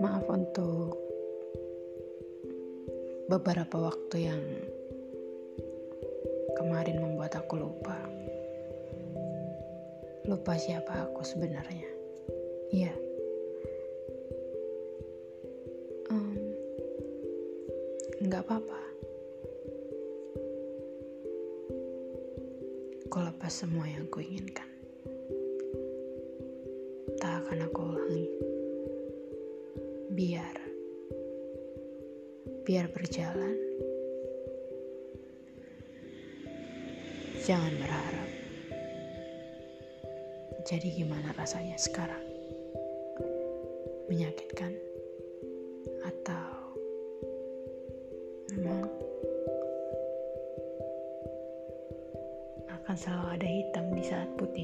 Maaf untuk beberapa waktu yang kemarin membuat aku lupa. Lupa siapa aku sebenarnya. Iya. Um, nggak apa-apa. Aku lepas semua yang aku inginkan. Tak akan aku ulangi. Biar biar berjalan. Jangan berharap. Jadi gimana rasanya sekarang? Menyakitkan? Atau memang akan selalu ada hitam di saat putih?